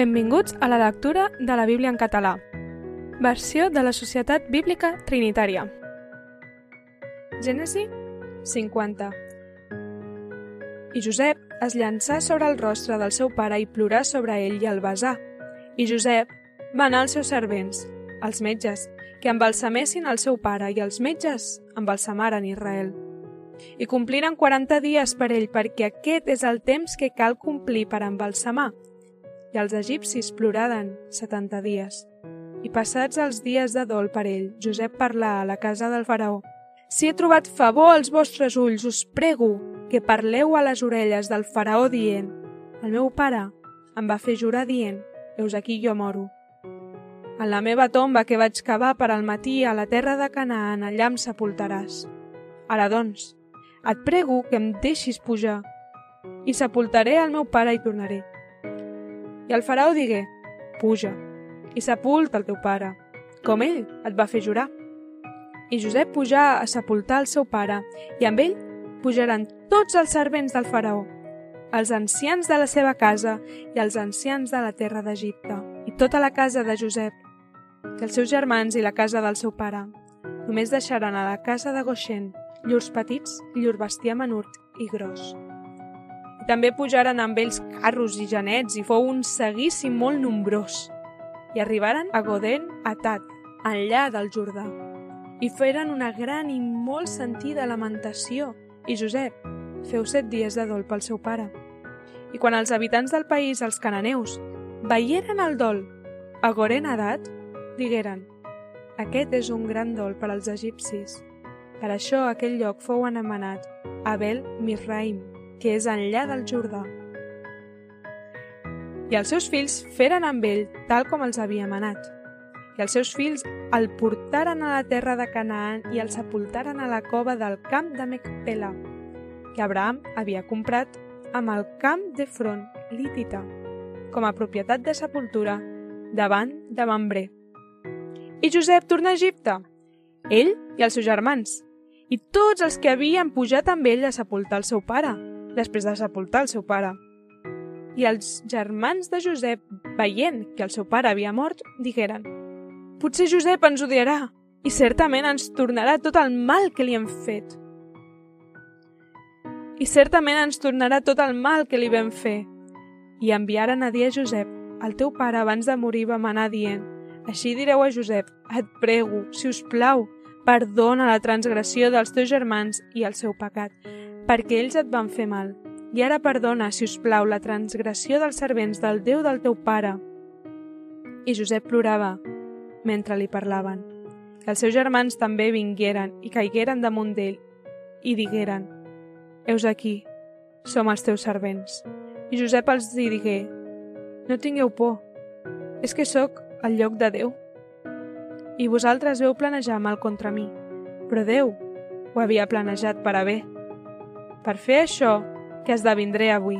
Benvinguts a la lectura de la Bíblia en català. Versió de la Societat Bíblica Trinitària. Gènesi 50 I Josep es llançà sobre el rostre del seu pare i plorà sobre ell i el besà. I Josep va anar als seus servents, als metges, que embalsamessin el seu pare i els metges embalsamaren Israel. I compliren 40 dies per ell perquè aquest és el temps que cal complir per embalsamar i els egipcis ploraren setanta dies. I passats els dies de dol per ell, Josep parlà a la casa del faraó. Si he trobat favor als vostres ulls, us prego que parleu a les orelles del faraó dient El meu pare em va fer jurar dient Heus aquí jo moro. En la meva tomba que vaig cavar per al matí a la terra de Canaan, allà em sepultaràs. Ara doncs, et prego que em deixis pujar i sepultaré el meu pare i tornaré. I el faraó digué, puja, i sepulta el teu pare, com ell et va fer jurar. I Josep pujà a sepultar el seu pare, i amb ell pujaran tots els servents del faraó, els ancians de la seva casa i els ancians de la terra d'Egipte, i tota la casa de Josep, que els seus germans i la casa del seu pare. Només deixaran a la casa de Goshen llurs petits i llur bestiar menut i gros. També pujaren amb ells carros i genets i fou un seguici molt nombrós. I arribaren a Goden Atat, enllà del Jordà. I feren una gran i molt sentida lamentació, i Josep feu set dies de dol pel seu pare. I quan els habitants del país, els cananeus, veieren el dol a Goren Adat, digueren aquest és un gran dol per als egipcis. Per això aquell lloc fou anomenat Abel Misraim, que és enllà del Jordà. I els seus fills feren amb ell tal com els havia manat. I els seus fills el portaren a la terra de Canaan i el sepultaren a la cova del camp de Mecpela, que Abraham havia comprat amb el camp de front lítita, com a propietat de sepultura, davant de Mambré. I Josep torna a Egipte, ell i els seus germans, i tots els que havien pujat amb ell a sepultar el seu pare, després de sepultar el seu pare. I els germans de Josep, veient que el seu pare havia mort, digueren «Potser Josep ens odiarà i certament ens tornarà tot el mal que li hem fet». I certament ens tornarà tot el mal que li vam fer. I enviaren a dir a Josep «El teu pare abans de morir va manar dient «Així direu a Josep, et prego, si us plau, perdona la transgressió dels teus germans i el seu pecat, perquè ells et van fer mal. I ara perdona, si us plau, la transgressió dels servents del Déu del teu pare. I Josep plorava mentre li parlaven. I els seus germans també vingueren i caigueren damunt d'ell i digueren Heus aquí, som els teus servents. I Josep els digué No tingueu por, és que sóc el lloc de Déu. I vosaltres veu planejar mal contra mi, però Déu ho havia planejat per a bé per fer això que esdevindré avui,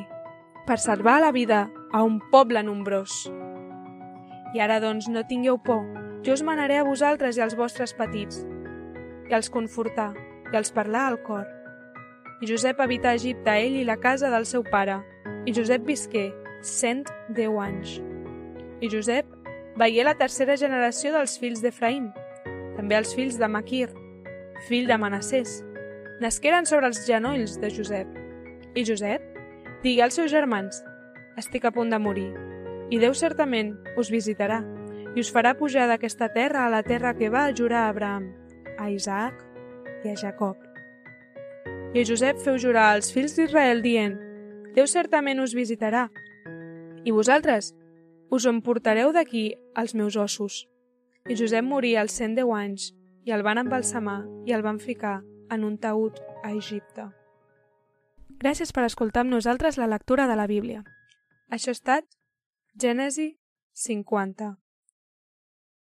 per salvar la vida a un poble nombrós. I ara, doncs, no tingueu por, jo us manaré a vosaltres i als vostres petits, i els confortar, i els parlar al cor. I Josep habità a Egipte, ell i la casa del seu pare, i Josep visqué cent deu anys. I Josep veié la tercera generació dels fills d'Efraïm, també els fills de Maquir, fill de Manassés, nasqueren sobre els genolls de Josep. I Josep digué als seus germans, estic a punt de morir, i Déu certament us visitarà i us farà pujar d'aquesta terra a la terra que va jurar a Abraham, a Isaac i a Jacob. I Josep feu jurar als fills d'Israel dient, Déu certament us visitarà, i vosaltres us emportareu d'aquí els meus ossos. I Josep morí als 110 anys, i el van embalsamar i el van ficar en un taüt a Egipte. Gràcies per escoltar amb nosaltres la lectura de la Bíblia. Això ha estat Gènesi 50.